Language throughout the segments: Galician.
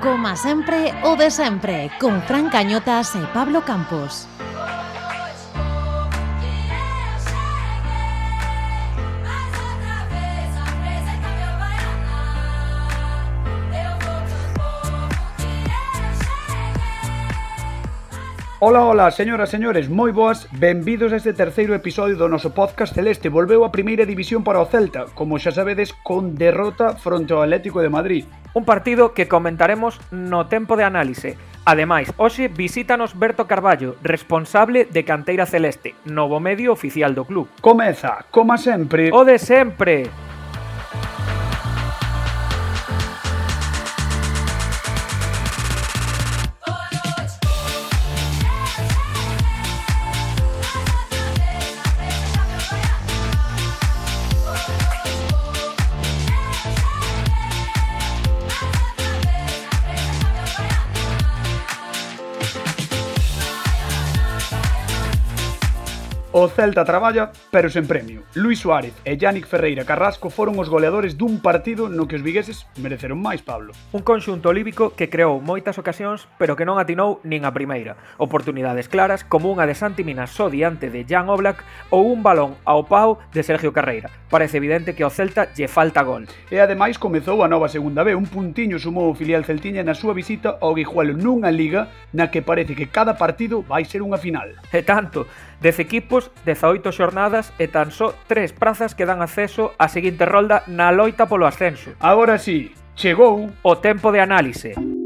Coma sempre, o de sempre, con Fran Cañotas e Pablo Campos. Ola, ola, señoras, e señores, moi boas Benvidos a este terceiro episodio do noso podcast Celeste Volveu a primeira división para o Celta Como xa sabedes, con derrota fronte ao Atlético de Madrid Un partido que comentaremos no tempo de análise. Ademais, hoxe visítanos Berto Carballo, responsable de Canteira Celeste, novo medio oficial do club. Comeza, como sempre. O de sempre. O Celta traballa, pero sen premio. Luis Suárez e Yannick Ferreira Carrasco foron os goleadores dun partido no que os vigueses mereceron máis, Pablo. Un conxunto olívico que creou moitas ocasións, pero que non atinou nin a primeira. Oportunidades claras, como unha de Santi Minasó diante de Jan Oblak ou un balón ao pau de Sergio Carreira. Parece evidente que ao Celta lle falta gol. E ademais comezou a nova segunda B, un puntiño sumou o filial celtiña na súa visita ao Guijuelo nunha liga na que parece que cada partido vai ser unha final. E tanto, 10 equipos, 18 xornadas e tan só 3 prazas que dan acceso á seguinte rolda na loita polo ascenso. Agora sí, chegou o tempo de análise.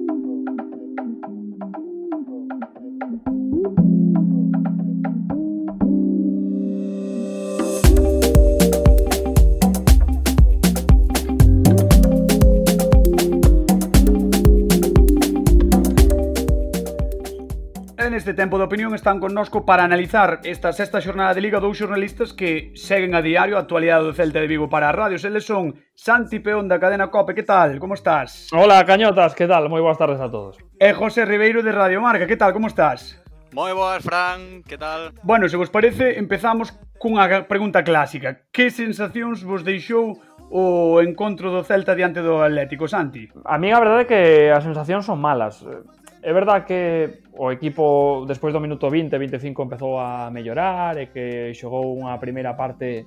neste tempo de opinión están connosco para analizar esta sexta xornada de Liga dous xornalistas que seguen a diario a actualidade do Celta de Vigo para a radio. Eles son Santi Peón da Cadena Cope, que tal? Como estás? Hola, Cañotas, que tal? Moi boas tardes a todos. E José Ribeiro de Radio Marca, que tal? Como estás? Moi boas, Fran, que tal? Bueno, se vos parece, empezamos cunha pregunta clásica. Que sensacións vos deixou o encontro do Celta diante do Atlético, Santi? A mí a verdade é que as sensacións son malas. É verdad que o equipo despois do minuto 20, 25 empezou a mellorar e que xogou unha primeira parte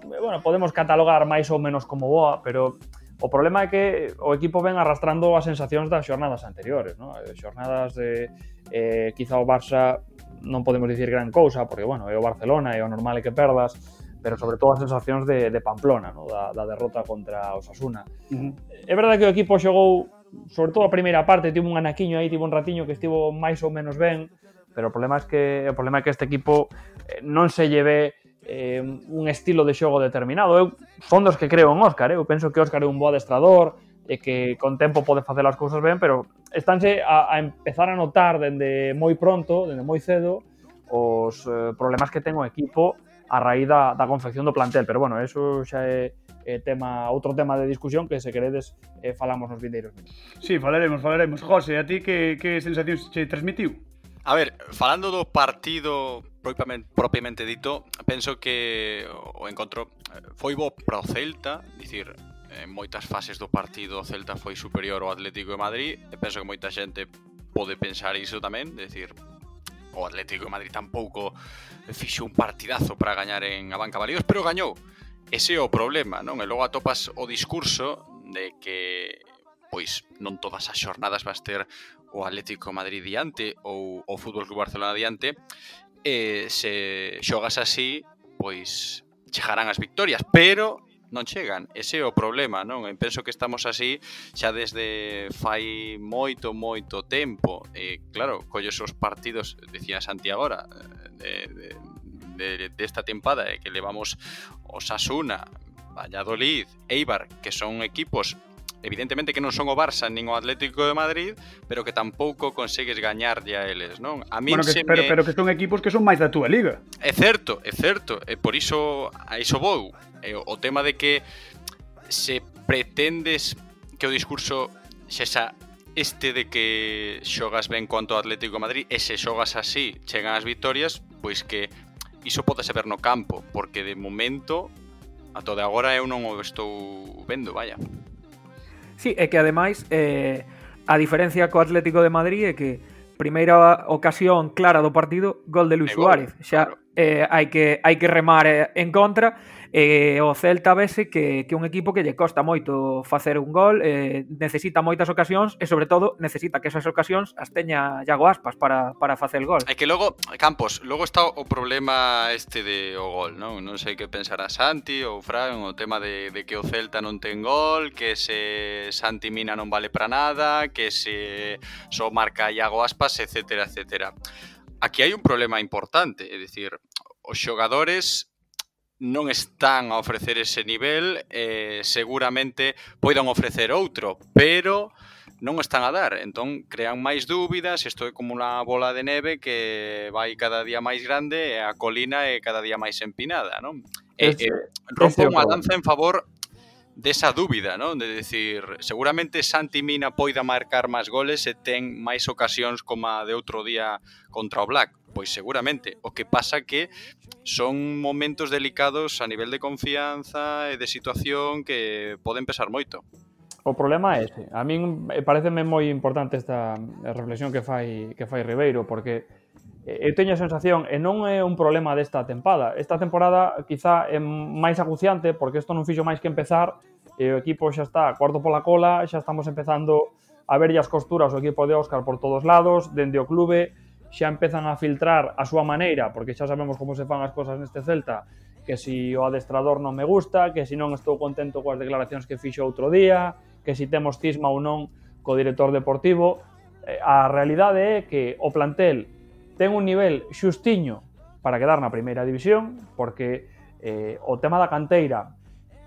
bueno, podemos catalogar máis ou menos como boa, pero o problema é que o equipo ven arrastrando as sensacións das xornadas anteriores, ¿no? Eh, xornadas de eh, quizá o Barça non podemos dicir gran cousa, porque bueno, é o Barcelona e o normal é que perdas, pero sobre todo as sensacións de, de Pamplona, no? da, da derrota contra o Osasuna. Uh -huh. É verdade que o equipo xogou sobre todo a primeira parte tivo un anaquiño aí, tivo un ratiño que estivo máis ou menos ben, pero o problema é que o problema é que este equipo eh, non se lleve eh, un estilo de xogo determinado. Eu son dos que creo en Óscar, eh? eu penso que Óscar é un bo adestrador, e que con tempo pode facer as cousas ben, pero estánse a, a empezar a notar dende moi pronto, dende moi cedo, os eh, problemas que ten o equipo a raíz da, da confección do plantel, pero bueno, eso xa é eh, tema outro tema de discusión que se queredes eh, falamos nos vindeiros minutos. Sí, falaremos, falaremos. José, a ti que, que sensacións che transmitiu? A ver, falando do partido propiamente, propiamente dito, penso que o encontro eh, foi bo para o Celta, dicir, en moitas fases do partido o Celta foi superior ao Atlético de Madrid, e penso que moita xente pode pensar iso tamén, dicir, o Atlético de Madrid tampouco fixo un partidazo para gañar en a banca Validos, pero gañou. Ese é o problema, non? E logo atopas o discurso de que pois non todas as xornadas vas ter o Atlético Madrid diante ou o Fútbol Club Barcelona diante e se xogas así pois chegarán as victorias pero non chegan. Ese é o problema non? E penso que estamos así xa desde fai moito moito tempo. E claro colles os partidos decía Santi agora eh, de, de, de, de esta tempada e que levamos Osasuna, Valladolid, Eibar, que son equipos evidentemente que non son o Barça nin o Atlético de Madrid, pero que tampouco consegues gañarlle a eles, non? A min bueno, que, pero, me... pero que son equipos que son máis da túa liga. É certo, é certo, e por iso a iso vou. E o tema de que se pretendes que o discurso sexa este de que xogas ben contra o Atlético de Madrid e se xogas así chegan as victorias, pois que iso pode saber no campo, porque de momento a todo agora eu non o estou vendo, vaya. Sí, é que ademais eh, a diferencia co Atlético de Madrid é que primeira ocasión clara do partido, gol de Luis Suárez. Xa claro. eh, hai que hai que remar eh, en contra E o Celta vese que, que é un equipo que lle costa moito facer un gol, eh, necesita moitas ocasións e, sobre todo, necesita que esas ocasións as teña Iago Aspas para, para facer gol. É que logo, Campos, logo está o problema este de o gol, non? Non sei que pensará Santi ou Fran, o tema de, de que o Celta non ten gol, que se Santi Mina non vale para nada, que se só marca Iago Aspas, etcétera, etcétera. Aquí hai un problema importante, é dicir, os xogadores non están a ofrecer ese nivel, eh, seguramente poidan ofrecer outro, pero non están a dar, entón crean máis dúbidas, isto é como unha bola de neve que vai cada día máis grande e a colina é cada día máis empinada, non? E, e rompo unha lanza en favor desa dúbida, non? De decir, seguramente Santi Mina poida marcar máis goles e ten máis ocasións como a de outro día contra o Black, Pois seguramente, o que pasa que son momentos delicados a nivel de confianza e de situación que poden pesar moito. O problema é ese. A min eh, pareceme moi importante esta eh, reflexión que fai que fai Ribeiro porque eh, eu teño a sensación e non é un problema desta tempada. Esta temporada quizá é máis aguciante porque isto non fixo máis que empezar e o equipo xa está cuarto pola cola, xa estamos empezando a ver as costuras o equipo de Óscar por todos lados, dende o clube, xa empezan a filtrar a súa maneira, porque xa sabemos como se fan as cosas neste Celta, que si o adestrador non me gusta, que si non estou contento coas declaracións que fixo outro día, que si temos cisma ou non co director deportivo, eh, a realidade é que o plantel ten un nivel xustiño para quedar na primeira división, porque eh, o tema da canteira,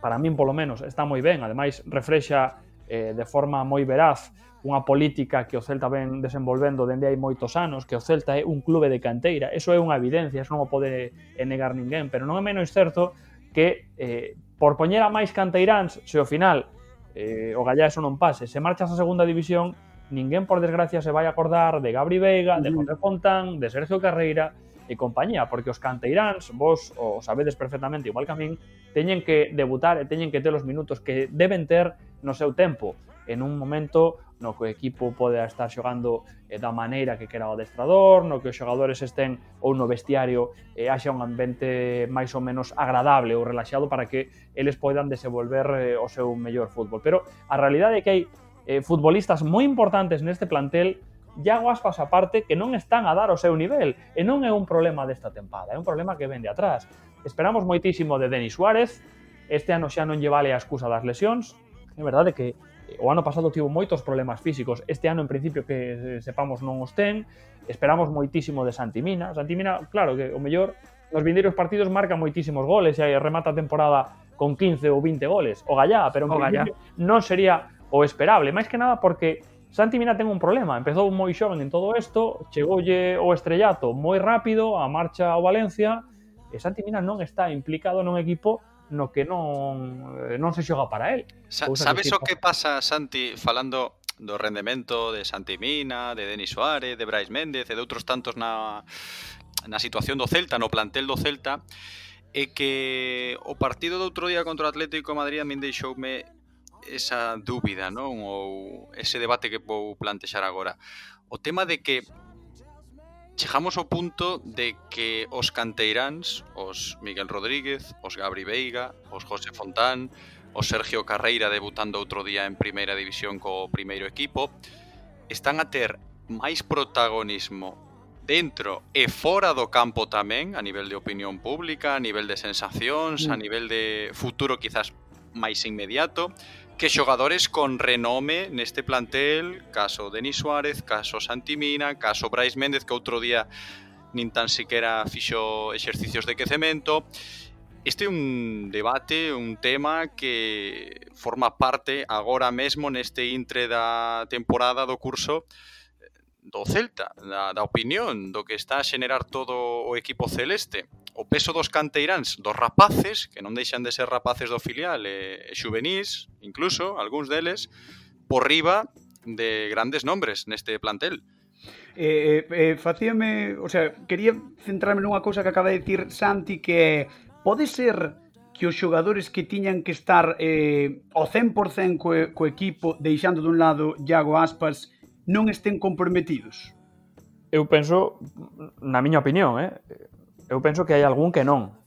para min polo menos, está moi ben, ademais refrexa eh, de forma moi veraz unha política que o Celta ven desenvolvendo dende hai moitos anos, que o Celta é un clube de canteira, eso é unha evidencia, eso non o pode eh, negar ninguén, pero non é menos certo que eh, por poñer a máis canteiráns, se ao final eh, o Gallá eso non pase, se marchas a segunda división, ninguén por desgracia se vai acordar de Gabri Veiga, de José Fontán, de Sergio Carreira e compañía, porque os canteiráns, vos o sabedes perfectamente igual que a min, teñen que debutar e teñen que ter os minutos que deben ter no seu tempo en un momento no que o equipo pode estar xogando eh, da maneira que quera o adestrador, no que os xogadores estén ou no vestiario eh, haxa un ambiente máis ou menos agradable ou relaxado para que eles poidan desenvolver eh, o seu mellor fútbol. Pero a realidade é que hai eh, futbolistas moi importantes neste plantel Iago Aspas aparte que non están a dar o seu nivel e non é un problema desta tempada, é un problema que vende atrás. Esperamos moitísimo de Denis Suárez, este ano xa non lle vale a excusa das lesións, é verdade que o ano pasado tivo moitos problemas físicos, este ano en principio que eh, sepamos non os ten, esperamos moitísimo de Santimina, Santimina, claro, que o mellor nos vindeiros partidos marca moitísimos goles e remata a temporada con 15 ou 20 goles, o Gallá, pero en o principio Gallá. non sería o esperable, máis que nada porque Santi Mina ten un problema, empezou moi xoven en todo isto, chegoulle o estrellato moi rápido, a marcha ao Valencia, e Santi Mina non está implicado nun equipo no que non eh, non se xoga para el. Sa sabes o que pasa, Santi, falando do rendemento de Santi Mina, de Denis Suárez, de Brais Méndez e de outros tantos na, na situación do Celta, no plantel do Celta, é que o partido do outro día contra o Atlético de Madrid a min deixoume esa dúbida, non? Ou ese debate que vou plantexar agora. O tema de que chegamos ao punto de que os canteiráns, os Miguel Rodríguez, os Gabri Veiga, os José Fontán, o Sergio Carreira debutando outro día en primeira división co primeiro equipo, están a ter máis protagonismo dentro e fora do campo tamén, a nivel de opinión pública, a nivel de sensacións, a mm. nivel de futuro quizás máis inmediato, que xogadores con renome neste plantel, caso Denis Suárez, caso Santimina, caso Brais Méndez, que outro día nin tan sequera fixo exercicios de quecemento. Este é un debate, un tema que forma parte agora mesmo neste intre da temporada do curso do Celta, da, da opinión do que está a xenerar todo o equipo celeste, o peso dos canteiráns, dos rapaces, que non deixan de ser rapaces do filial e, e xuvenís, incluso, algúns deles, por riba de grandes nombres neste plantel. Eh, eh, eh, facíame, o sea, quería centrarme nunha cousa que acaba de dicir Santi que pode ser que os xogadores que tiñan que estar eh, ao 100% co, co equipo deixando dun lado Iago Aspas non estén comprometidos? Eu penso, na miña opinión, eh? eu penso que hai algún que non.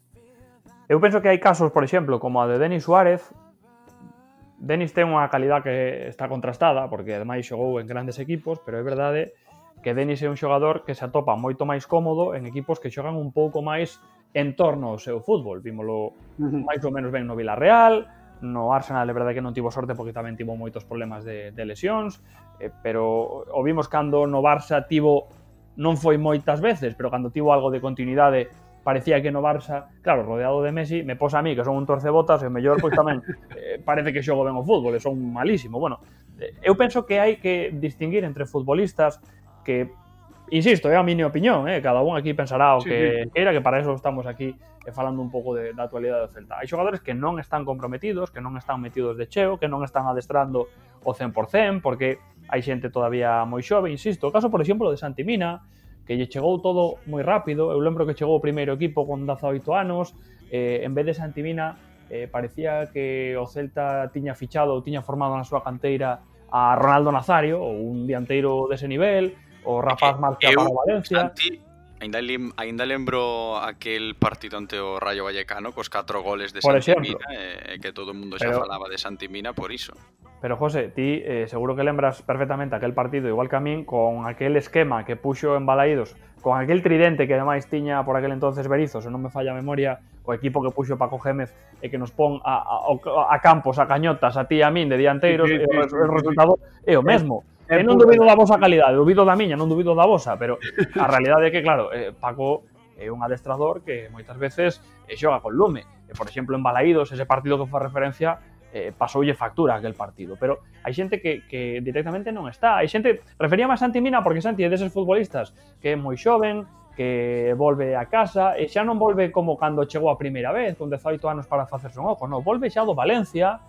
Eu penso que hai casos, por exemplo, como a de Denis Suárez, Denis ten unha calidad que está contrastada, porque ademais xogou en grandes equipos, pero é verdade que Denis é un xogador que se atopa moito máis cómodo en equipos que xogan un pouco máis en torno ao seu fútbol. Vímolo máis ou menos ben no Villarreal, no Arsenal, é verdade que non tivo sorte porque tamén tivo moitos problemas de, de lesións, eh, pero o vimos cando no Barça tivo non foi moitas veces, pero cando tivo algo de continuidade parecía que no Barça, claro, rodeado de Messi, me posa a mí, que son un torcebotas, e mellor, pois tamén eh, parece que xogo ben o fútbol, e son malísimo. Bueno, eh, eu penso que hai que distinguir entre futbolistas que insisto, é a miña opinión, eh? cada un aquí pensará o sí, que sí. queira, que para eso estamos aquí eh, falando un pouco de, da actualidade do Celta. Hai xogadores que non están comprometidos, que non están metidos de cheo, que non están adestrando o 100%, porque hai xente todavía moi xove, insisto. O caso, por exemplo, de Santimina, que lle chegou todo moi rápido. Eu lembro que chegou o primeiro equipo con 18 anos, eh, en vez de Santimina, eh, parecía que o Celta tiña fichado, tiña formado na súa canteira a Ronaldo Nazario, ou un dianteiro dese nivel, o rapaz marcha eu, para Valencia. Santi, ainda, lim, ainda lembro aquel partido ante o Rayo Vallecano cos 4 goles de por Santimina e, eh, eh, que todo o mundo xa pero, falaba de Santimina por iso. Pero José, ti eh, seguro que lembras perfectamente aquel partido igual que a min con aquel esquema que puxo en Balaídos, con aquel tridente que ademais tiña por aquel entonces Berizos, se non me falla a memoria, o equipo que puxo Paco Gémez e que nos pon a, a, a Campos, a Cañotas, a ti e a min de dianteiros, sí, sí, sí, e o, o resultado é o mesmo. Sí Eh, é eu non dubido da vosa calidade, dubido da miña, non dubido da vosa, pero a realidade é que, claro, eh, Paco é un adestrador que moitas veces eh, xoga con lume. E, por exemplo, en Balaídos, ese partido que foi referencia, eh, pasoulle factura aquel partido. Pero hai xente que, que directamente non está. Hai xente, referíame a Santi Mina porque Santi é deses futbolistas que é moi xoven, que volve a casa e xa non volve como cando chegou a primeira vez, con 18 anos para facerse un ojo, non, volve xa do Valencia,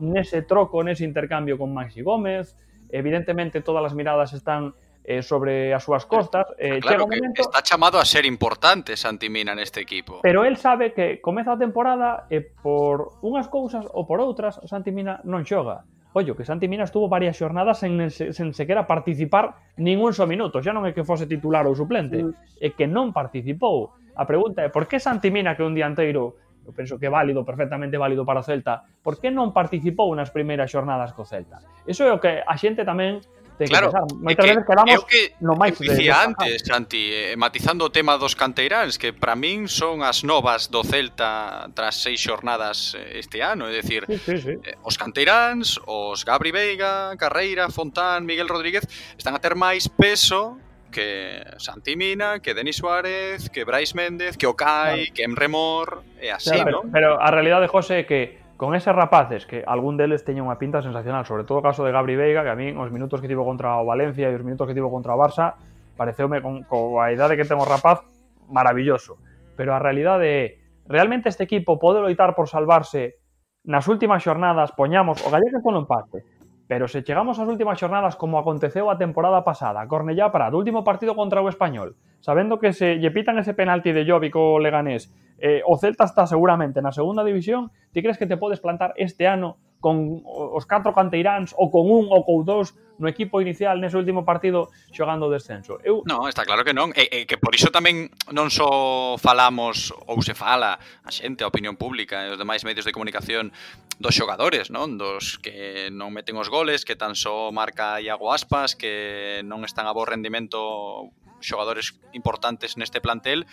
nese troco, nese intercambio con Maxi Gómez, evidentemente todas as miradas están eh, sobre as súas costas. Eh, claro, chega un momento, que está chamado a ser importante Santi Mina neste equipo. Pero el sabe que comeza a temporada e por unhas cousas ou por outras Santi Mina non xoga. Ollo, que Santi Mina estuvo varias xornadas sen, sen sequera participar ningún só minuto. Xa non é que fose titular ou suplente, é que non participou. A pregunta é por que Santi Mina, que un dianteiro eu penso que é válido, perfectamente válido para o Celta, por que non participou nas primeiras xornadas co Celta? Eso é o que a xente tamén ten claro, que pensar. Moitas veces quedamos que, no máis que dicía de, antes, Santi, eh, matizando o tema dos canteiráns, que para min son as novas do Celta tras seis xornadas eh, este ano, é dicir, sí, sí, sí. Eh, os canteiráns, os Gabri Veiga, Carreira, Fontán, Miguel Rodríguez, están a ter máis peso que Santi Mina, que Denis Suárez, que Bryce Méndez, que Okai, claro. que Emremor, e así, claro, ¿no? Pero, pero a realidade, José, é que con eses rapaces que algún deles teña unha pinta sensacional, sobre todo o caso de Gabri Veiga, que a mí os minutos que tivo contra o Valencia e os minutos que tivo contra o Barça, pareceume con, coa idade que ten o rapaz maravilloso. Pero a realidade é, realmente este equipo pode loitar por salvarse nas últimas xornadas, poñamos, o Gallegas con o empate, Pero se chegamos ás últimas xornadas como aconteceu a temporada pasada, Cornellá o último partido contra o Español, sabendo que se lle pitan ese penalti de Jovic co Leganés, eh, o Celta está seguramente na segunda división, ti crees que te podes plantar este ano con os catro canteiráns ou con un ou con dous no equipo inicial nese último partido xogando o descenso. Eu Non, está claro que non, e, e que por iso tamén non só falamos ou se fala a xente, a opinión pública e os demais medios de comunicación dos xogadores, non? Dos que non meten os goles, que tan só marca Iago Aspas, que non están a bo rendimento xogadores importantes neste plantel,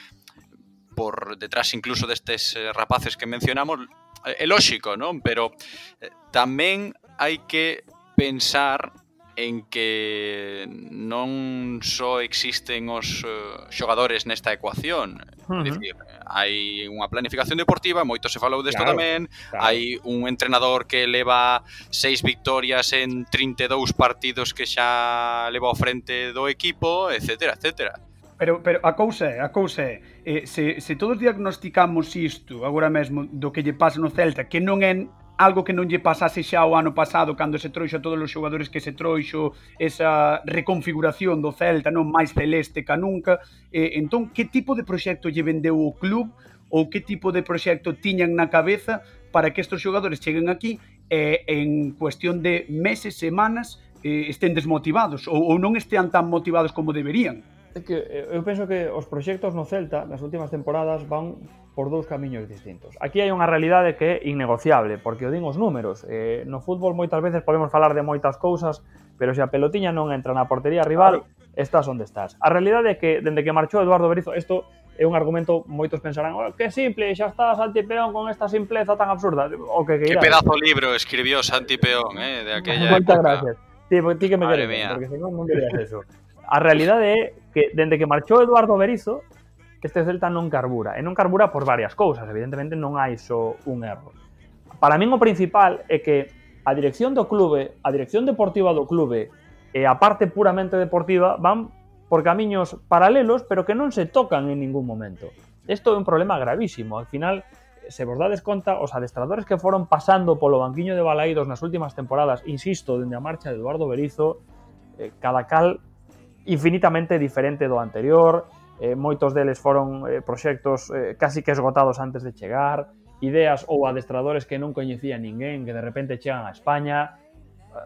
por detrás incluso destes eh, rapaces que mencionamos, eh, é lógico, non? Pero eh, tamén hai que pensar en que non só existen os xogadores nesta ecuación, Uh -huh. Dicir, hai unha planificación deportiva, moito se falou desto claro, tamén, claro. hai un entrenador que leva seis victorias en 32 partidos que xa leva ao frente do equipo, etcétera, etcétera. Pero, pero a cousa é, a cousa é, eh, se, se todos diagnosticamos isto agora mesmo do que lle pasa no Celta, que non é algo que non lle pasase xa o ano pasado cando se trouxo a todos os xogadores que se trouxo esa reconfiguración do Celta non máis celeste ca nunca. Eh, entón que tipo de proxecto lle vendeu o club ou que tipo de proxecto tiñan na cabeza para que estes xogadores cheguen aquí e en cuestión de meses, semanas eh, estén desmotivados ou, ou non estean tan motivados como deberían? Que eh, eu penso que os proxectos no Celta nas últimas temporadas van por dous camiños distintos. Aquí hai unha realidade que é innegociable, porque o din os números. Eh, no fútbol moitas veces podemos falar de moitas cousas, pero se a pelotiña non entra na portería rival, claro. estás onde estás. A realidade é que, dende que marchou Eduardo Berizo, isto é un argumento moitos pensarán oh, que simple, xa está Santi Peón con esta simpleza tan absurda. O que, que, que pedazo libro escribió Santi Peón, eh, de aquella Moitas época. gracias. Ti, ti que me queres, porque senón non dirías eso. A realidade é que dende que marchou Eduardo Berizo, este Celta non carbura. E non carbura por varias cousas, evidentemente non hai só un erro. Para min o principal é que a dirección do clube, a dirección deportiva do clube e a parte puramente deportiva van por camiños paralelos, pero que non se tocan en ningún momento. Isto é un problema gravísimo. Al final, se vos dades conta, os adestradores que foron pasando polo banquiño de Balaídos nas últimas temporadas, insisto, dende a marcha de Eduardo Berizo, eh, cada cal infinitamente diferente do anterior, eh, moitos deles foron eh, proxectos eh, casi que esgotados antes de chegar, ideas ou adestradores que non coñecía ninguén, que de repente chegan a España,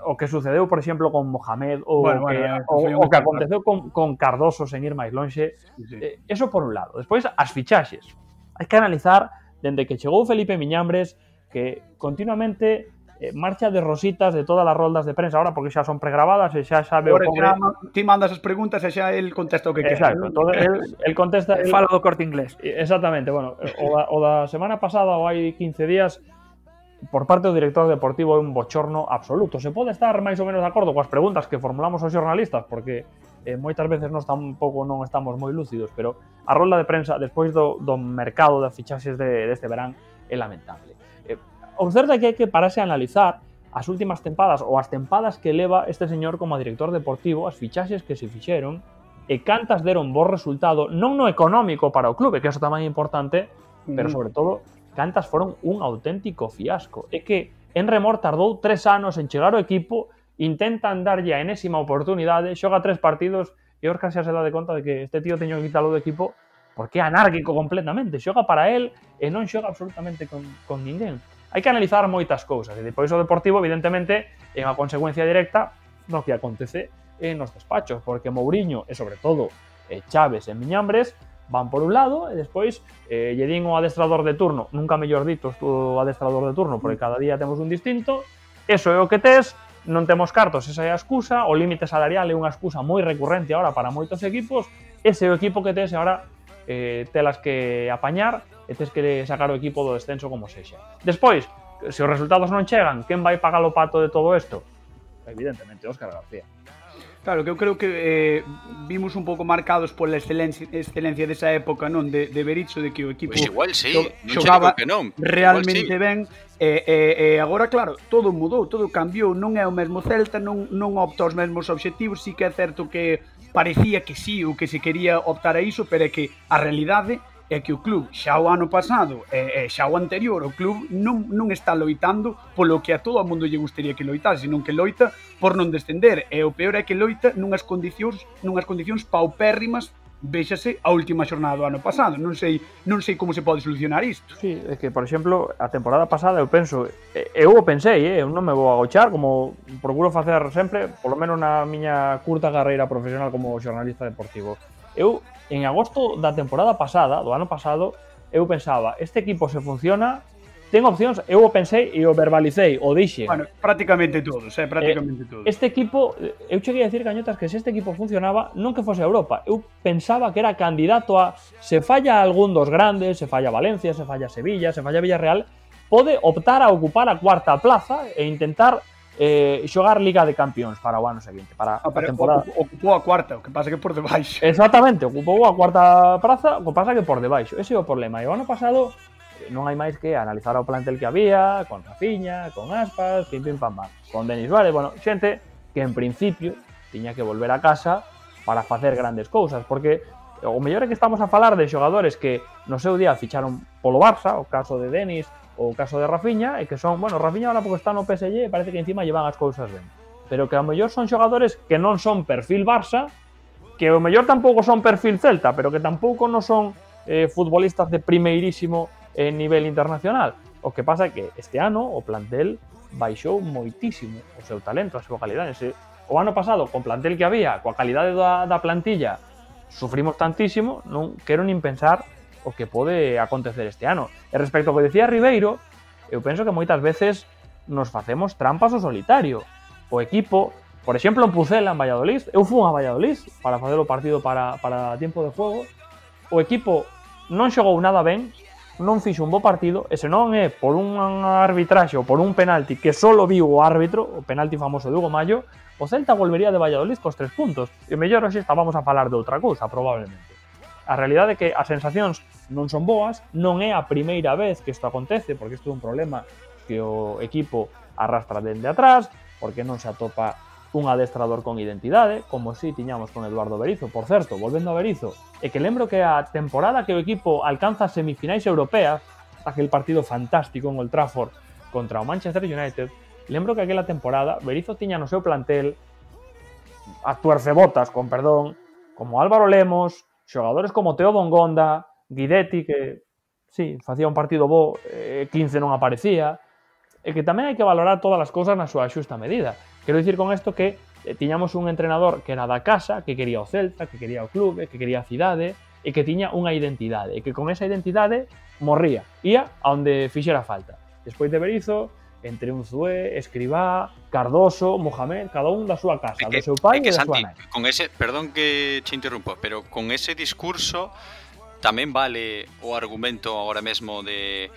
o que sucedeu, por exemplo, con Mohamed ou bueno, que, bueno, o, o que aconteceu con, con Cardoso sen ir máis lonxe. Sí, sí. Eh, eso por un lado. Despois, as fichaxes. Hai que analizar dende que chegou Felipe Miñambres que continuamente eh, marcha de rositas de todas as roldas de prensa ahora porque xa son pregrabadas eh, e xa sabe Por o pobre... Xa, ti mandas as preguntas e xa el contesta o que quer. Exacto, todo el, el contesta... El... Fala do corte inglés. Eh, exactamente, bueno, eh, o da, o da semana pasada ou hai 15 días por parte do director deportivo é un bochorno absoluto. Se pode estar máis ou menos de acordo coas preguntas que formulamos aos xornalistas, porque eh, moitas veces nós tampouco non estamos moi lúcidos, pero a rolda de prensa despois do, do mercado de fichaxes de, deste verán é lamentable observa que hai que pararse a analizar as últimas tempadas ou as tempadas que leva este señor como director deportivo, as fichaxes que se fixeron e cantas deron bo resultado, non no económico para o clube, que eso tamén é importante, pero sobre todo cantas foron un auténtico fiasco. É que Enremor tardou tres anos en chegar ao equipo, intentan darlle a enésima oportunidade, xoga tres partidos e Oscar xa se dá de conta de que este tío teño que quitarlo do equipo porque é anárquico completamente, xoga para el e non xoga absolutamente con, con ninguén hai que analizar moitas cousas e depois o deportivo evidentemente é unha consecuencia directa no que acontece en nos despachos porque Mourinho e sobre todo eh, Chaves e Miñambres van por un lado e despois eh, lle din o adestrador de turno, nunca mellor dito o adestrador de turno, porque cada día temos un distinto, eso é o que tes, non temos cartos, esa é a excusa, o límite salarial é unha excusa moi recurrente agora para moitos equipos, ese é o equipo que tes e eh, telas que apañar e tes que sacar o equipo do descenso como sexa. Despois, se os resultados non chegan, quen vai pagar o pato de todo isto? Evidentemente, Óscar García. Claro, que eu creo que eh, vimos un pouco marcados pola excelencia, excelencia desa época, non? De, de Berizzo, de que o equipo pues igual, sí. xogaba que non. realmente igual, sí. ben. E, e, e agora, claro, todo mudou, todo cambiou. Non é o mesmo Celta, non, non opta os mesmos obxectivos. Sí que é certo que parecía que sí, ou que se quería optar a iso, pero é que a realidade é que o club xa o ano pasado e, e xa o anterior o club non, non está loitando polo que a todo o mundo lle gustaría que loitase, senón que loita por non descender e o peor é que loita nunhas condicións nunhas condicións paupérrimas véxase a última xornada do ano pasado. Non sei, non sei como se pode solucionar isto. Sí, é que, por exemplo, a temporada pasada eu penso, eu o pensei, eh, eu non me vou agochar, como procuro facer sempre, polo menos na miña curta carreira profesional como xornalista deportivo. Eu en agosto da temporada pasada, do ano pasado, eu pensaba, este equipo se funciona, ten opcións, eu o pensei e o verbalicei, o dixen. Bueno, prácticamente todos, eh, prácticamente eh, todos. Este equipo, eu cheguei a decir, Cañotas, que se este equipo funcionaba, non que fose a Europa. Eu pensaba que era candidato a, se falla algún dos grandes, se falla Valencia, se falla Sevilla, se falla Villarreal, pode optar a ocupar a cuarta plaza e intentar eh, xogar Liga de Campións para o ano seguinte, para ah, a temporada. Ocupou a cuarta, o que pasa que por debaixo. Exactamente, ocupou a cuarta praza, o que pasa que por debaixo. Ese é o problema. E o ano pasado eh, non hai máis que analizar o plantel que había, con Rafinha, con Aspas, pim pim pam pam, con Denis Suárez, bueno, xente que en principio tiña que volver a casa para facer grandes cousas, porque o mellor é que estamos a falar de xogadores que no seu día ficharon polo Barça, o caso de Denis, o caso de Rafinha, e que son, bueno, Rafinha ahora porque está no PSG, parece que encima llevan as cousas ben. Pero que ao mellor son xogadores que non son perfil Barça, que ao mellor tampouco son perfil Celta, pero que tampouco non son eh, futbolistas de primeirísimo eh, nivel internacional. O que pasa é que este ano o plantel baixou moitísimo o seu talento, a súa calidade. Se, o ano pasado, con plantel que había, coa calidade da, da plantilla, sufrimos tantísimo, non quero nin pensar o que pode acontecer este ano. E respecto ao que decía Ribeiro, eu penso que moitas veces nos facemos trampas o solitario. O equipo, por exemplo, en Pucela, en Valladolid, eu fui a Valladolid para facer o partido para, para tempo de juego, o equipo non xogou nada ben, non fixo un bo partido, e se non é por un arbitraxe ou por un penalti que só viu o árbitro, o penalti famoso de Hugo Mayo, o Celta volvería de Valladolid cos tres puntos. E mellor hoxe estábamos a falar de outra cousa, probablemente. A realidade é que as sensacións non son boas, non é a primeira vez que isto acontece, porque isto é un problema que o equipo arrastra dende atrás, porque non se atopa un adestrador con identidade, como si tiñamos con Eduardo Berizo. Por certo, volvendo a Berizo, e que lembro que a temporada que o equipo alcanza semifinais europeas, aquel partido fantástico en Old Trafford contra o Manchester United, lembro que aquela temporada Berizo tiña no seu plantel a tuercebotas, con perdón, como Álvaro Lemos, xogadores como Teo Bongonda, Guidetti que sí, facía un partido bo, eh, 15 non aparecía, e que tamén hai que valorar todas as cousas na súa xusta medida. Quero dicir con isto que eh, tiñamos un entrenador que era da casa, que quería o Celta, que quería o clube, que quería a cidade, e que tiña unha identidade, e que con esa identidade morría, ia a onde fixera falta. Despois de Berizo, entre un Zue, Escribá, Cardoso, Mohamed, cada un da súa casa, que, do seu pai e, que, e da Santi, súa nai. Con ese, perdón que che interrumpo, pero con ese discurso tamén vale o argumento agora mesmo de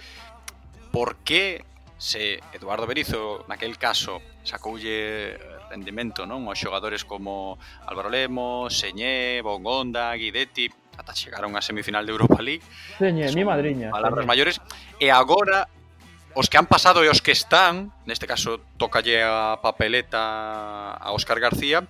por que se Eduardo Berizo naquel caso sacoulle rendimento non aos xogadores como Álvaro Lemos, Señé, Bongonda, Guidetti, ata chegaron a semifinal de Europa League. Señé, mi madriña. Palabras maiores. E agora os que han pasado e os que están, neste caso tocalle a papeleta a Óscar García,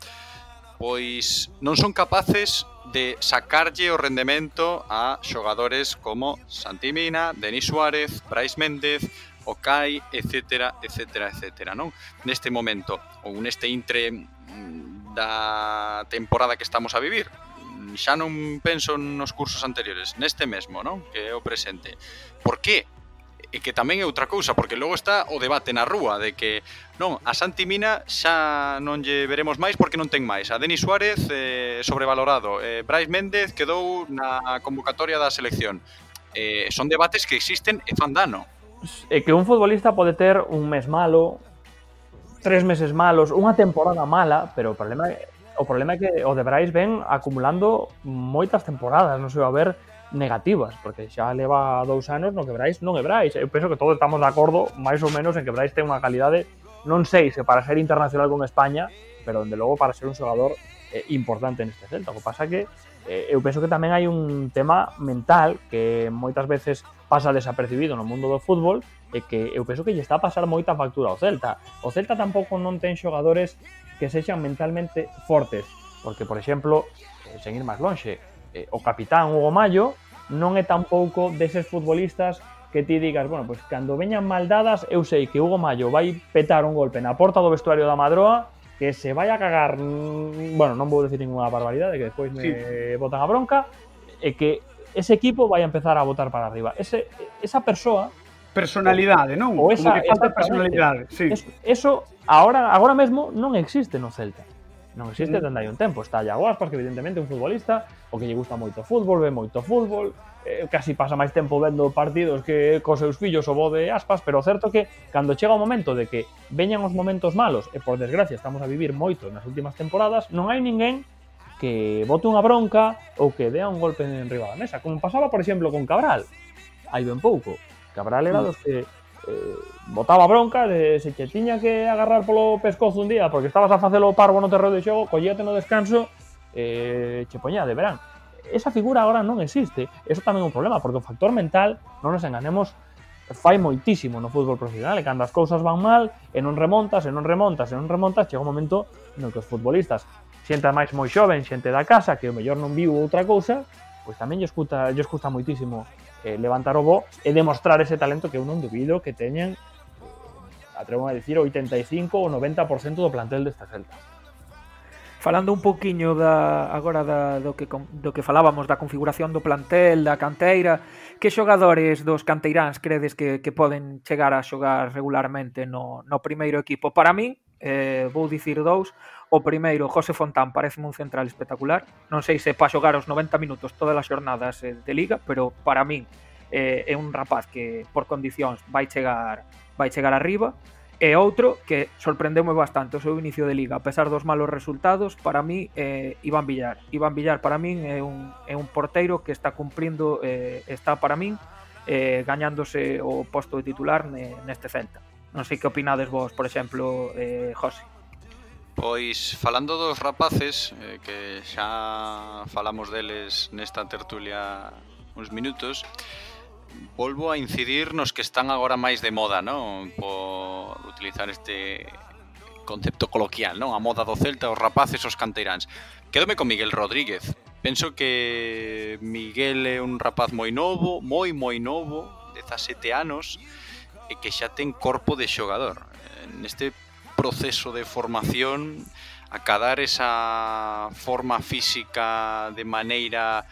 pois non son capaces de sacarlle o rendemento a xogadores como Santi Mina, Denis Suárez, Brais Méndez, Okai, etcétera, etcétera, etcétera, non? Neste momento, ou neste intre mm, da temporada que estamos a vivir, mm, xa non penso nos cursos anteriores, neste mesmo, non? Que é o presente. Por que? e que tamén é outra cousa, porque logo está o debate na rúa de que non, a Santi Mina xa non lle veremos máis porque non ten máis. A Denis Suárez eh, sobrevalorado, eh, Brais Méndez quedou na convocatoria da selección. Eh, son debates que existen e fan dano. É que un futbolista pode ter un mes malo, tres meses malos, unha temporada mala, pero o problema é o problema é que o de Brais ven acumulando moitas temporadas, non sei, a ver, negativas, porque xa leva dous anos no que Brais non é Brais. Eu penso que todos estamos de acordo, máis ou menos, en que Brais ten unha calidade, non sei se para ser internacional con España, pero dende logo para ser un xogador eh, importante neste Celta. O que pasa que eh, eu penso que tamén hai un tema mental que moitas veces pasa desapercibido no mundo do fútbol e que eu penso que lle está a pasar moita factura ao Celta. O Celta tampouco non ten xogadores que sexan mentalmente fortes, porque, por exemplo, eh, sen ir máis lonxe, eh, o capitán Hugo Mayo non é tampouco deses futbolistas que ti digas, bueno, pois pues, cando veñan mal dadas, eu sei que Hugo Mayo vai petar un golpe na porta do vestuario da Madroa que se vai a cagar, mm, bueno, non vou decir ninguna barbaridade que despois me sí. botan a bronca e que ese equipo vai a empezar a votar para arriba. Ese, esa persoa personalidade, non? O esa, Como que falta personalidade, sí. Eso, eso agora agora mesmo non existe no Celta non existe mm. dende hai un tempo. Está Iago Aspas, que evidentemente un futbolista o que lle gusta moito o fútbol, ve moito fútbol, eh, casi pasa máis tempo vendo partidos que cos seus fillos o bo de aspas, pero o certo que cando chega o momento de que veñan os momentos malos, e por desgracia estamos a vivir moito nas últimas temporadas, non hai ninguén que bote unha bronca ou que dea un golpe en riba da mesa, como pasaba, por exemplo, con Cabral. Hai ben pouco. Cabral era mm. dos que eh, botaba bronca, de, se che tiña que agarrar polo pescozo un día porque estabas a facelo parvo no terreo de xogo, collíate no descanso, eh, che poñía de verán. Esa figura agora non existe. Eso tamén é un problema, porque o factor mental, non nos enganemos, fai moitísimo no fútbol profesional, e cando as cousas van mal, e non remontas, e non remontas, e non remontas, chega un momento no que os futbolistas, xente máis moi xoven, xente da casa, que o mellor non viu outra cousa, pois tamén lles custa, lles custa moitísimo eh, levantar o bo e demostrar ese talento que eu non dubido que teñen eh, atrevo a dicir 85 ou 90% do plantel desta Celta. Falando un pouquiño da agora da do que do que falábamos da configuración do plantel, da canteira, que xogadores dos canteiráns credes que que poden chegar a xogar regularmente no no primeiro equipo? Para min, eh, vou dicir dous, O primeiro, José Fontán, parece un central espectacular. Non sei se pa xogar os 90 minutos todas as xornadas eh, de liga, pero para min eh, é un rapaz que por condicións vai chegar vai chegar arriba. E outro que sorprendeu bastante o seu inicio de liga, a pesar dos malos resultados, para mí eh, Iván Villar. Iván Villar para min é un, é un porteiro que está cumprindo, eh, está para min eh, gañándose o posto de titular neste Celta. Non sei que opinades vos, por exemplo, eh, José. Pois falando dos rapaces, eh, que xa falamos deles nesta tertulia uns minutos, volvo a incidir nos que están agora máis de moda, non? Por utilizar este concepto coloquial, non? A moda do Celta, os rapaces, os canteiráns. Quédome con Miguel Rodríguez. Penso que Miguel é un rapaz moi novo, moi moi novo, 17 anos, e que xa ten corpo de xogador. Eh, neste proceso de formación, acadar esa forma física de maneira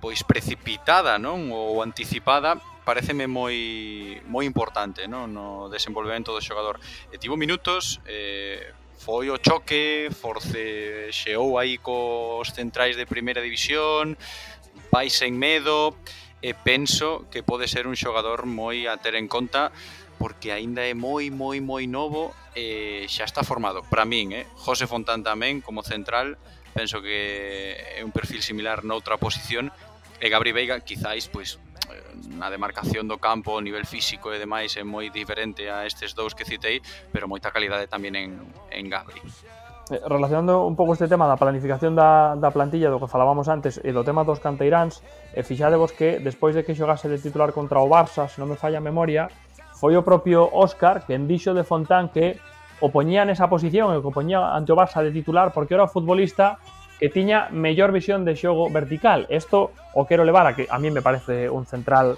pois precipitada, non, ou anticipada, pareceme moi moi importante, non, no desenvolvemento do xogador. E tivo minutos, eh, foi o choque, force xeou aí cos centrais de primeira división, vai sen medo, e penso que pode ser un xogador moi a ter en conta porque aínda é moi, moi, moi novo e xa está formado. Para min, eh? José Fontán tamén, como central, penso que é un perfil similar noutra posición, e Gabri Veiga, quizáis, pois, na demarcación do campo, o nivel físico e demais é moi diferente a estes dous que citei, pero moita calidade tamén en, en Gabri. Eh, relacionando un pouco este tema da planificación da, da plantilla do que falábamos antes e do tema dos canteiráns, e fixadevos que despois de que xogase de titular contra o Barça, se non me falla a memoria, foi o propio Óscar quen dixo de Fontán que o poñía nesa posición e que o poñía ante o Barça de titular porque era o futbolista que tiña mellor visión de xogo vertical. Isto o quero levar a que a mí me parece un central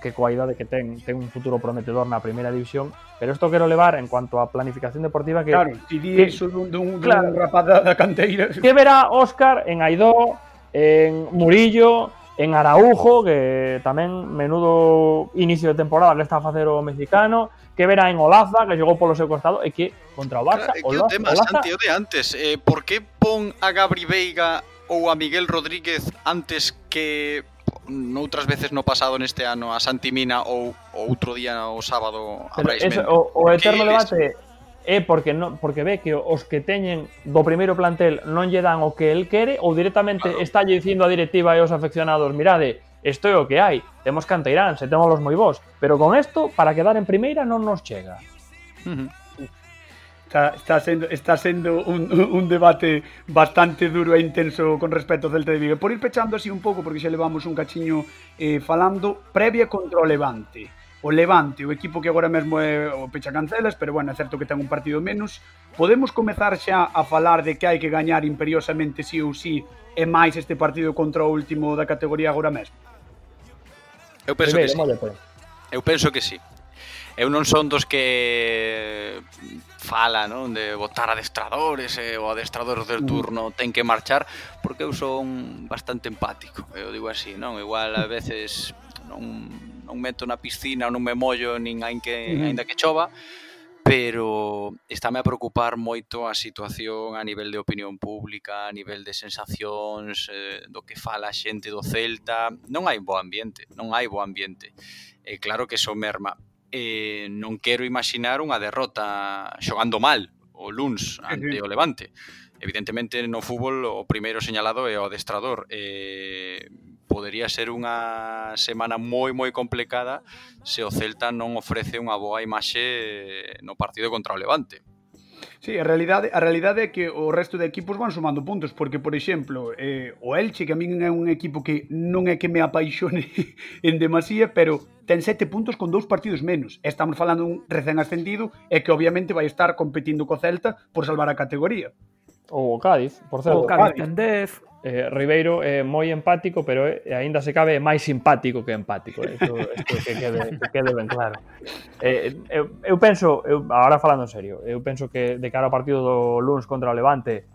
que coa idade que ten, ten un futuro prometedor na primeira división, pero isto quero levar en cuanto a planificación deportiva que... Claro, ti di iso dun, dun, claro, dun rapaz da canteira. Que verá Óscar en Aidó, en Murillo, en Araujo, que tamén menudo inicio de temporada que está a facer o mexicano, que verá en Olaza, que chegou polo seu costado, e que contra o Barça, claro, Olaza, o tema, Olaza... Santi, o de antes, eh, por que pon a Gabri Veiga ou a Miguel Rodríguez antes que noutras veces no pasado neste ano a Santimina ou, ou outro día o sábado a Brais Eso, o, o eterno debate é porque non porque ve que os que teñen do primeiro plantel non lle dan o que el quere ou directamente claro. estálle dicindo a directiva e aos afeccionados, mirade, isto é o que hai, temos Canteirán, se temos los moi vos, pero con isto para quedar en primeira non nos chega. Uh -huh. Está, está sendo, está sendo un, un debate bastante duro e intenso con respecto ao Celta de Vigo. Por ir pechando así un pouco, porque xa levamos un cachiño eh, falando, previa contra o Levante o Levante, o equipo que agora mesmo é o pecha cancelas, pero bueno, é certo que ten un partido menos, podemos comezar xa a falar de que hai que gañar imperiosamente sí ou sí e máis este partido contra o último da categoría agora mesmo? Eu penso Primeiro, que sí. Eu penso que sí. Eu non son dos que fala, non, de votar adestradores e eh, o adestrador del mm. turno ten que marchar, porque eu son bastante empático, eu digo así, non? Igual a veces non non meto na piscina, non me mollo nin aínda que, mm. ainda que chova, pero estáme a preocupar moito a situación a nivel de opinión pública, a nivel de sensacións, eh, do que fala a xente do Celta, non hai bo ambiente, non hai bo ambiente. E eh, claro que eso merma. Eh, non quero imaginar unha derrota xogando mal o Luns ante o Levante. Evidentemente no fútbol o primeiro señalado é o adestrador. Eh, podería ser unha semana moi moi complicada se o Celta non ofrece unha boa imaxe no partido contra o Levante. Sí, a realidade, a realidade é que o resto de equipos van sumando puntos, porque, por exemplo, eh, o Elche, que a min é un equipo que non é que me apaixone en demasía, pero ten sete puntos con dous partidos menos. Estamos falando un recén ascendido e que obviamente vai estar competindo co Celta por salvar a categoría. Ou o Cádiz, por certo. O Cádiz ten 10, eh, Ribeiro é moi empático, pero é, aínda se cabe é máis simpático que empático, eh? Isto, isto que, quede, que quede ben claro. Eh, eu, eu penso, eu, agora falando en serio, eu penso que de cara ao partido do Luns contra o Levante,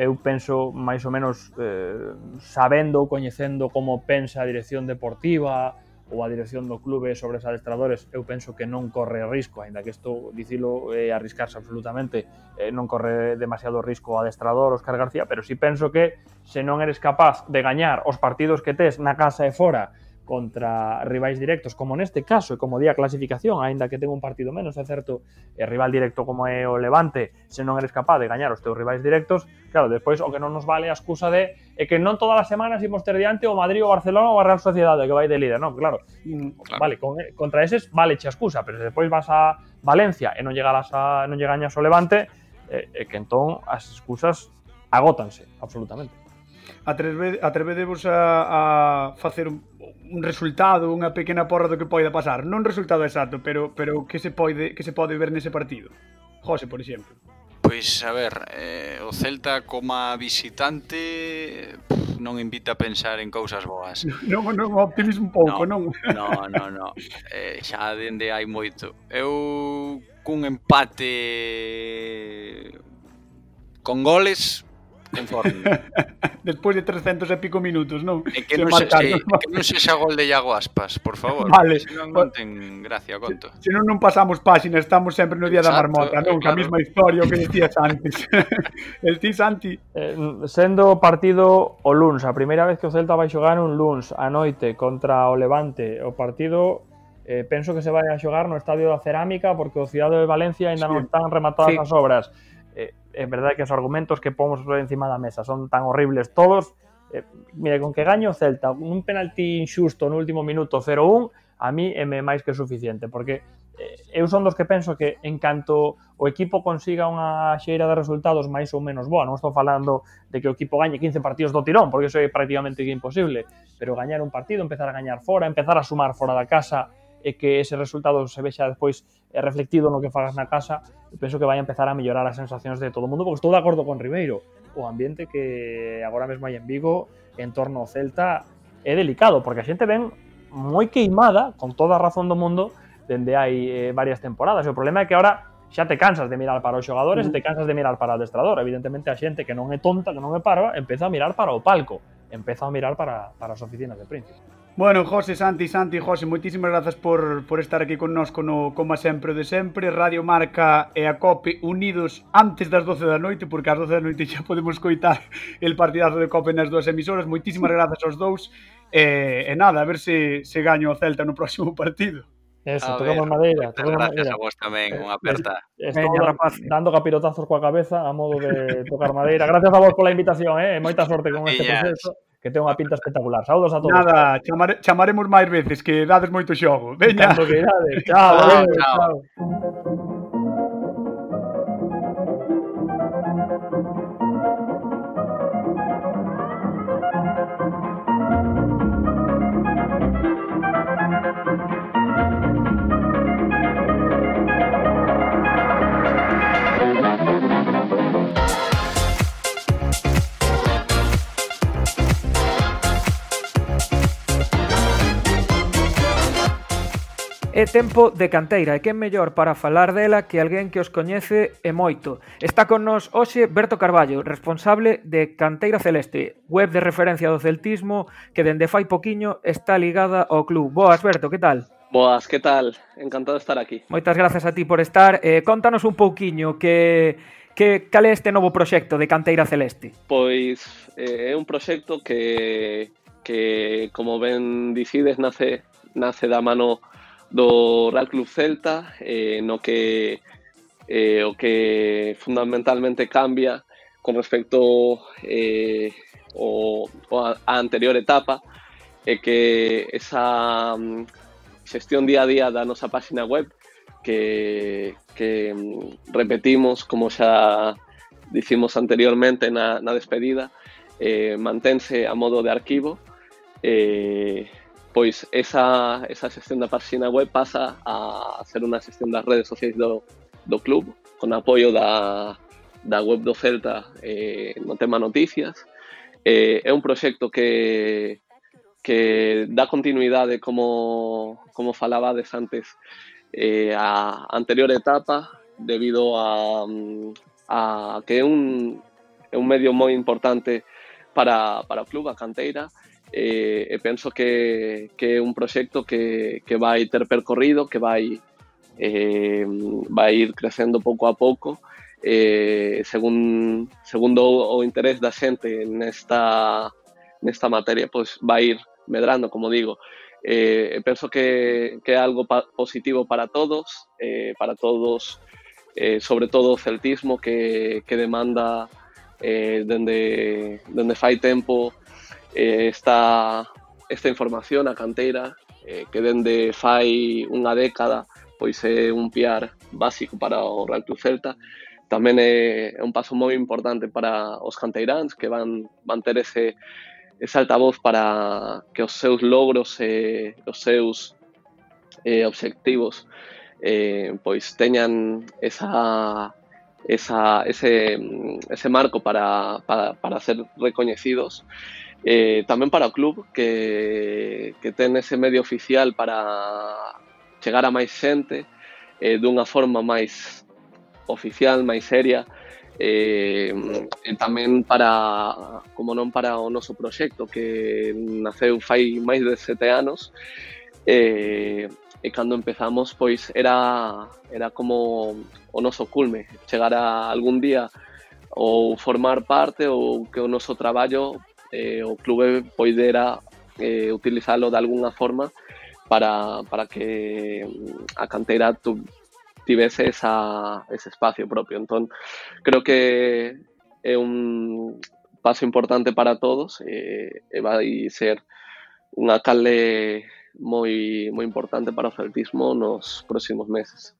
eu penso máis ou menos eh, sabendo, coñecendo como pensa a dirección deportiva, ou a dirección do clube sobre os adestradores, eu penso que non corre risco, aínda que isto dicilo eh, arriscarse absolutamente, eh, non corre demasiado risco o adestrador Óscar García, pero si penso que se non eres capaz de gañar os partidos que tes na casa e fora, contra rivais directos, como neste caso e como día clasificación, aínda que ten un partido menos, é certo, e rival directo como é o Levante, se non eres capaz de gañar os teus rivais directos, claro, despois o que non nos vale a excusa de é que non todas as semanas imos ter diante o Madrid o Barcelona ou a Real Sociedade que vai de líder, non, claro, mm, claro. vale, con, contra eses vale che a excusa, pero se despois vas a Valencia e non llegalas a non llegañas o Levante, é, é que entón as excusas agótanse absolutamente atreve, atrevedevos a, a facer un, un resultado, unha pequena porra do que poida pasar. Non resultado exacto, pero pero que se pode que se pode ver nese partido. José, por exemplo. Pois, a ver, eh, o Celta como visitante pff, non invita a pensar en cousas boas. Non, non, optimismo un pouco, non? Non, non, non. No. Eh, xa dende hai moito. Eu cun empate con goles conforme. Despois de 300 e pico minutos, non? E que, se non, marcar, se, non? que non sexa gol de Iago Aspas, por favor. Vale. Se non, non ten gracia, conto. Se, se non, non pasamos páxina, estamos sempre no día Exacto, da marmota, non? Claro. Que a mesma historia que dicías antes. el ti, Santi. Eh, sendo o partido o luns, a primeira vez que o Celta vai xogar un luns a noite contra o Levante, o partido eh, penso que se vai a xogar no Estadio da Cerámica porque o Cidade de Valencia ainda sí. non están rematadas sí. as obras é verdade que os argumentos que pomos encima da mesa son tan horribles todos, eh, mire, con que gaño o Celta un penalti inxusto no último minuto 0-1, a mí é máis que suficiente, porque eh, eu son dos que penso que en canto o equipo consiga unha xeira de resultados máis ou menos boa, non estou falando de que o equipo gañe 15 partidos do tirón, porque iso é prácticamente imposible, pero gañar un partido, empezar a gañar fora, empezar a sumar fora da casa, e que ese resultado se vexa despois eh, reflectido no que fagas na casa, penso que vai empezar a mellorar as sensacións de todo o mundo, porque estou de acordo con Ribeiro, o ambiente que agora mesmo hai en Vigo en torno ao Celta é delicado, porque a xente ven moi queimada, con toda a razón do mundo, dende hai eh, varias temporadas. E o problema é que ahora xa te cansas de mirar para os xogadores uh -huh. e te cansas de mirar para o adestrador. Evidentemente a xente que non é tonta, que non é parva, empeza a mirar para o palco, empeza a mirar para, para as oficinas de príncipe. Bueno, José, Santi, Santi, José, moitísimas grazas por, por estar aquí connosco no Coma Sempre de Sempre Radio Marca e a COPE unidos antes das 12 da noite porque ás 12 da noite xa podemos coitar el partidazo de COPE nas dúas emisoras moitísimas grazas aos dous e, e nada, a ver se, se gaño o Celta no próximo partido Eso, a tocamos ver, madeira. Tocamos gracias madeira. a vos tamén, unha eh, aperta. Estou Venga, rapaz. dando capirotazos coa cabeza a modo de tocar madeira. Gracias a vos pola invitación, eh? moita sorte con este proceso que ten unha pinta espectacular. Saudos a todos. Nada, chamare, chamaremos máis veces, que dades moito xogo. Veña. Cando que dades. Chao, chao. chao. chao. É tempo de canteira e quen mellor para falar dela que alguén que os coñece e moito. Está con nós hoxe Berto Carballo, responsable de Canteira Celeste, web de referencia do celtismo que dende fai poquiño está ligada ao club. Boas, Berto, que tal? Boas, que tal? Encantado de estar aquí. Moitas grazas a ti por estar. Eh, contanos un pouquiño que que cal é este novo proxecto de Canteira Celeste? Pois eh, é un proxecto que que como ben dicides nace nace da mano do Real Club Celta eh, no que eh, o que fundamentalmente cambia con respecto eh, o, a, a anterior etapa é que esa um, xestión día a día da nosa página web que, que um, repetimos como xa dicimos anteriormente na, na despedida eh, mantense a modo de arquivo eh, pois esa, esa xestión da página web pasa a ser unha xestión das redes sociais do, do club con apoio da, da web do Celta eh, no tema noticias. Eh, é un proxecto que que dá continuidade como, como falabades antes eh, a anterior etapa debido a, mm, a que é un, é un medio moi importante para, para o club, a canteira, e, e penso que, que é un proxecto que, que vai ter percorrido, que vai, eh, vai ir crecendo pouco a pouco, eh, según, segundo o interés da xente nesta, nesta materia, pois vai ir medrando, como digo. Eh, penso que, que é algo positivo para todos, eh, para todos, eh, sobre todo o celtismo que, que demanda eh, dende, dende fai tempo eh, Eh, esta, esta información a canteira eh, que dende fai unha década pois é un piar básico para o Real Club Celta. Tamén é, un paso moi importante para os canteiráns que van, van ter ese, ese altavoz para que os seus logros e os seus eh, obxectivos eh, pois teñan esa esa, ese, ese marco para, para, para ser recoñecidos. Eh, tamén para o club que, que ten ese medio oficial para chegar a máis xente eh, dunha forma máis oficial, máis seria eh, e tamén para, como non para o noso proxecto que naceu fai máis de sete anos eh, e cando empezamos pois era, era como o noso culme chegar a algún día ou formar parte ou que o noso traballo eh, o clube poidera eh, utilizalo de alguna forma para, para que a canteira tu, tivese ese espacio propio. Entón, creo que é un paso importante para todos e, e vai ser unha calde moi, moi importante para o celtismo nos próximos meses.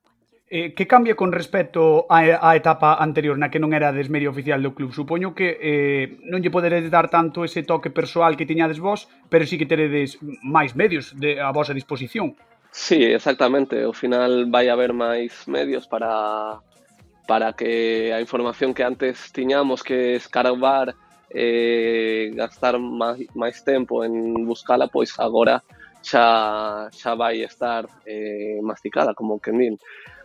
Eh, que cambia con respecto á, á etapa anterior na que non era medio oficial do club? Supoño que eh, non lle poderedes dar tanto ese toque persoal que tiñades vos, pero sí que teredes máis medios de, a vosa disposición. Sí, exactamente. Ao final vai haber máis medios para para que a información que antes tiñamos que escarbar eh, gastar máis, máis tempo en buscala, pois agora xa, xa vai estar eh, masticada, como que din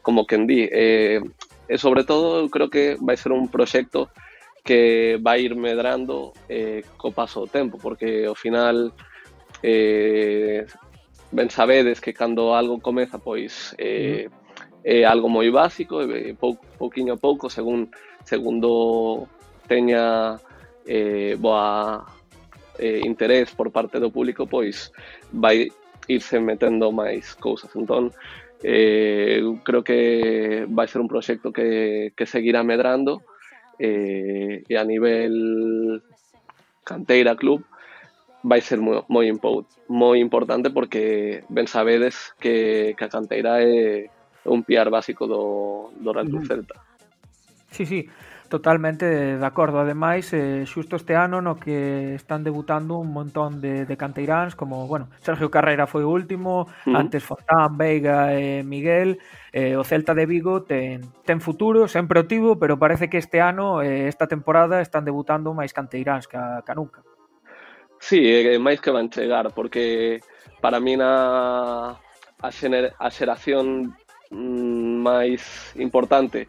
como que di. Eh, e sobre todo creo que vai ser un proxecto que vai ir medrando eh, co paso do tempo, porque ao final eh, ben sabedes que cando algo comeza pois eh, é algo moi básico e eh, pou, pouquiño a pouco según segundo teña eh, boa eh, interés por parte do público pois vai irse metendo máis cousas entón Eh, creo que vai ser un proxecto que, que seguirá medrando eh, e a nivel canteira club vai ser moi, moi, moi importante porque ben sabedes que, que a canteira é un piar básico do, do Real Club Celta. Sí, sí. Totalmente de acordo, ademais, eh, xusto este ano no que están debutando un montón de, de canteiráns como, bueno, Sergio Carrera foi o último, uh -huh. antes Fontán, Veiga e eh, Miguel, eh, o Celta de Vigo ten, ten futuro, sempre o tivo, pero parece que este ano, eh, esta temporada, están debutando máis canteiráns ca, ca nunca. Sí, é máis que van chegar, porque para mí na a, xener, a xeración mm, máis importante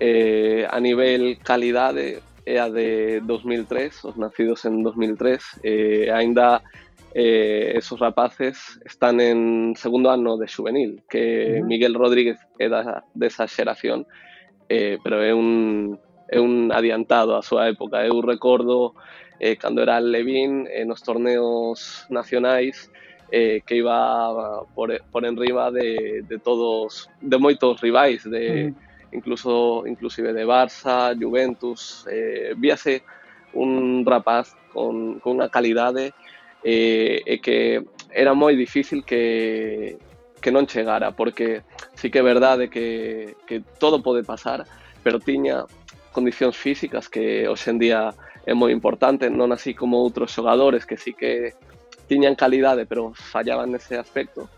eh, a nivel calidade é a de 2003, os nacidos en 2003, eh, ainda eh, esos rapaces están en segundo ano de juvenil, que Miguel Rodríguez é da, desa xeración, eh, pero é un, é un adiantado a súa época. Eu recordo eh, cando era Levín eh, nos torneos nacionais eh, que iba por, por enriba de, de todos, de moitos rivais, de, incluso inclusive de Barça, Juventus, eh, víase un rapaz con, con unha calidade eh, e que era moi difícil que, que non chegara, porque sí que é verdade que, que todo pode pasar, pero tiña condicións físicas que hoxe en día é moi importante, non así como outros xogadores que sí que tiñan calidade, pero fallaban nese aspecto.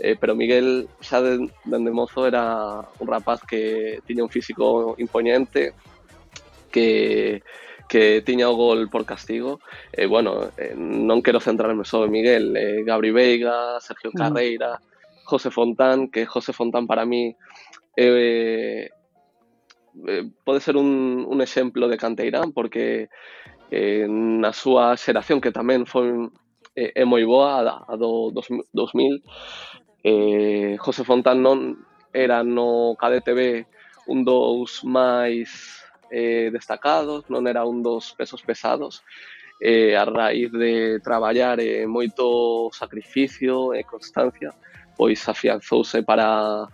Eh, pero Miguel xa de, dende mozo era un rapaz que tiña un físico imponente, que que tiña o gol por castigo. E, eh, bueno, eh, non quero centrarme só en Miguel, eh, Gabri Veiga, Sergio Carreira, José Fontán, que José Fontán para mí eh, eh, pode ser un, un exemplo de Canteirán, porque eh, na súa xeración, que tamén foi eh, é moi boa a, a do 2000 eh, José Fontán non era no Cadete B un dos máis eh, destacados, non era un dos pesos pesados, eh, a raíz de traballar eh, moito sacrificio e constancia, pois afianzouse para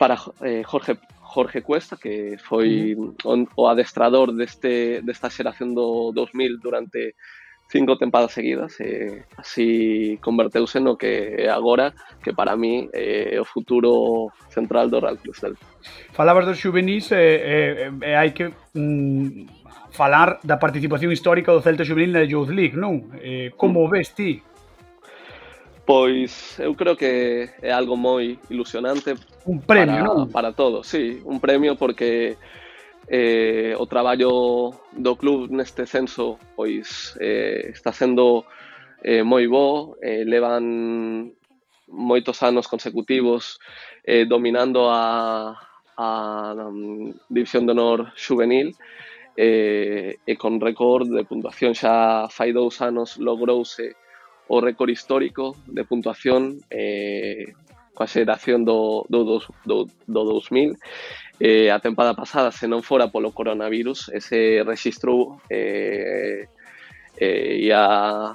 para eh, Jorge Jorge Cuesta, que foi mm. o adestrador deste desta xeración do 2000 durante cinco tempadas seguidas e así converteuse no que é agora que para mí eh, é o futuro central do Real Club Celta. Falabas dos juvenis e, eh, e, e hai que mm, falar da participación histórica do Celta Juvenil na Youth League, non? Eh, como mm. ves ti? Pois eu creo que é algo moi ilusionante un premio, para, non? para todos, sí, un premio porque eh, o traballo do club neste censo pois eh, está sendo eh, moi bo, eh, levan moitos anos consecutivos eh, dominando a, a, a División de Honor Juvenil eh, e con récord de puntuación. Xa fai dous anos logrouse o récord histórico de puntuación eh, coa xeración do, do, do, do, do 2000 eh, a tempada pasada se non fora polo coronavirus ese registro eh, eh, ia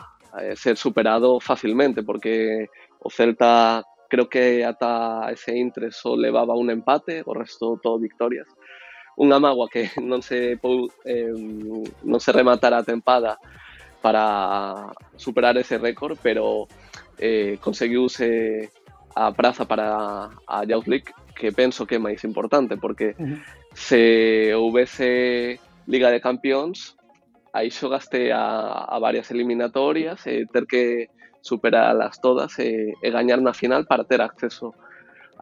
ser superado facilmente porque o Celta creo que ata ese intre só levaba un empate, o resto todo victorias. Unha mágoa que non se pou, eh, non se rematara a tempada para superar ese récord, pero eh, a praza para a Youth que penso que é máis importante, porque uh -huh. se houvese Liga de Campións, aí xogaste a, a varias eliminatorias e ter que superalas todas e, e gañar na final para ter acceso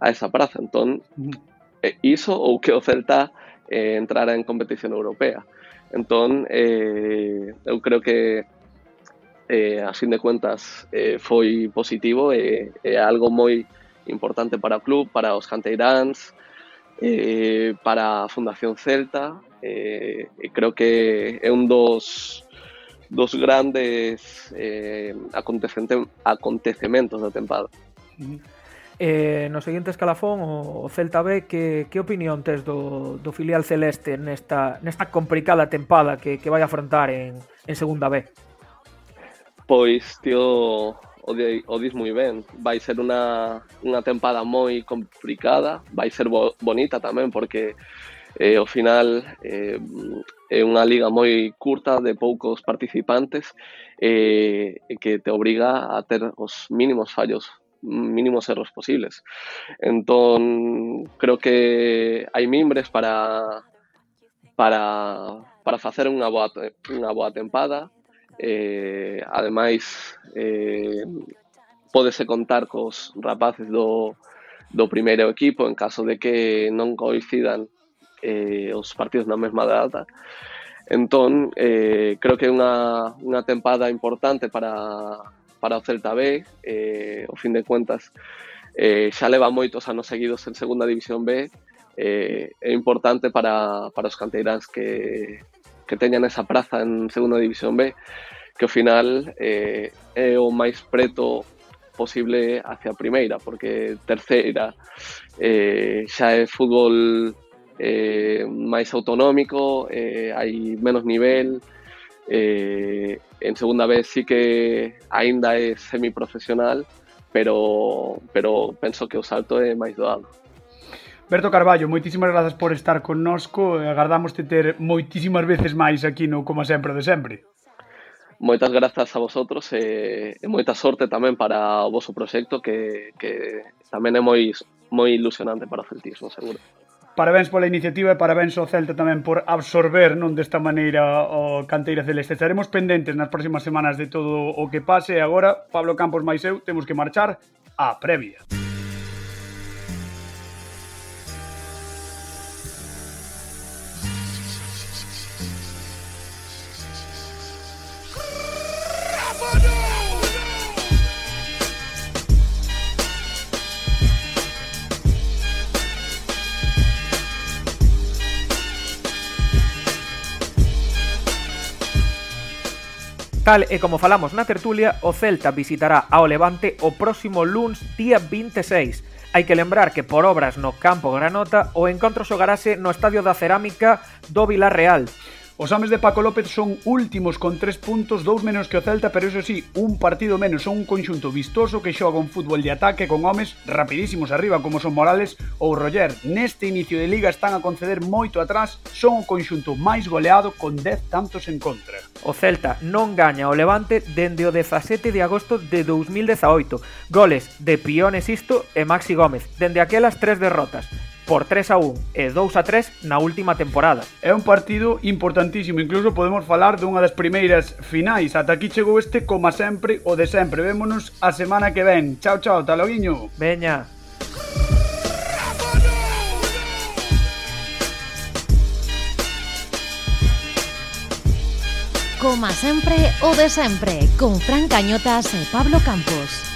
a esa praza. Entón, eh, iso ou que o Celta eh, entrara en competición europea. Entón, eh, eu creo que eh, a fin de cuentas eh, foi positivo e eh, é eh, algo moi importante para o club, para os Canteiráns, eh, para a Fundación Celta. Eh, e creo que é un dos dos grandes eh, acontecementos da tempada. Eh, no seguinte escalafón, o Celta B, que, que opinión tes do, do filial celeste nesta, nesta complicada tempada que, que vai afrontar en, en segunda B? Pois, tío, o, di, o dis moi ben. Vai ser unha, unha tempada moi complicada, vai ser bo, bonita tamén, porque eh, ao final eh, é unha liga moi curta de poucos participantes eh, que te obriga a ter os mínimos fallos mínimos erros posibles. Entón, creo que hai mimbres para para para facer unha boa unha boa tempada eh, ademais eh, podese contar cos rapaces do, do primeiro equipo en caso de que non coincidan eh, os partidos na mesma data. Entón eh, creo que é unha, unha tempada importante para, para o Celta B. Eh, o fin de cuentas eh, xa leva moitos anos seguidos en segunda división B. Eh, é importante para, para os canteiráns que, que teñan esa praza en Segunda División B, que ao final eh, é o máis preto posible hacia a primeira, porque terceira eh, xa é fútbol eh, máis autonómico, eh, hai menos nivel, eh, en segunda vez sí que aínda é semiprofesional, pero pero penso que o salto é máis doado. Berto Carballo, moitísimas grazas por estar connosco e agardamos te ter moitísimas veces máis aquí no Como Sempre de Sempre. Moitas grazas a vosotros e, e moita sorte tamén para o vosso proxecto que, que tamén é moi, moi ilusionante para o celtismo, seguro. Parabéns pola iniciativa e parabéns ao Celta tamén por absorber non desta maneira o Canteira Celeste. Estaremos pendentes nas próximas semanas de todo o que pase. Agora, Pablo Campos máis eu, temos que marchar a previa. Tal e como falamos na tertulia, o Celta visitará ao Levante o próximo luns día 26. Hai que lembrar que por obras no campo Granota o encontro xogarase no Estadio da Cerámica do Vilarreal. Real. Os homes de Paco López son últimos con tres puntos, dous menos que o Celta, pero eso sí, un partido menos, son un conxunto vistoso que xoga un fútbol de ataque con homes rapidísimos arriba como son Morales ou Roger. Neste inicio de liga están a conceder moito atrás, son o conxunto máis goleado con 10 tantos en contra. O Celta non gaña o Levante dende o 17 de agosto de 2018. Goles de Piones Isto e Maxi Gómez, dende aquelas tres derrotas por 3 a 1 e 2 a 3 na última temporada. É un partido importantísimo, incluso podemos falar dunha das primeiras finais. Ata aquí chegou este, como sempre, o de sempre. Vémonos a semana que ven. Chao, chao, taloguiño. Veña. Como sempre o de sempre, con Fran Cañotas e Pablo Campos.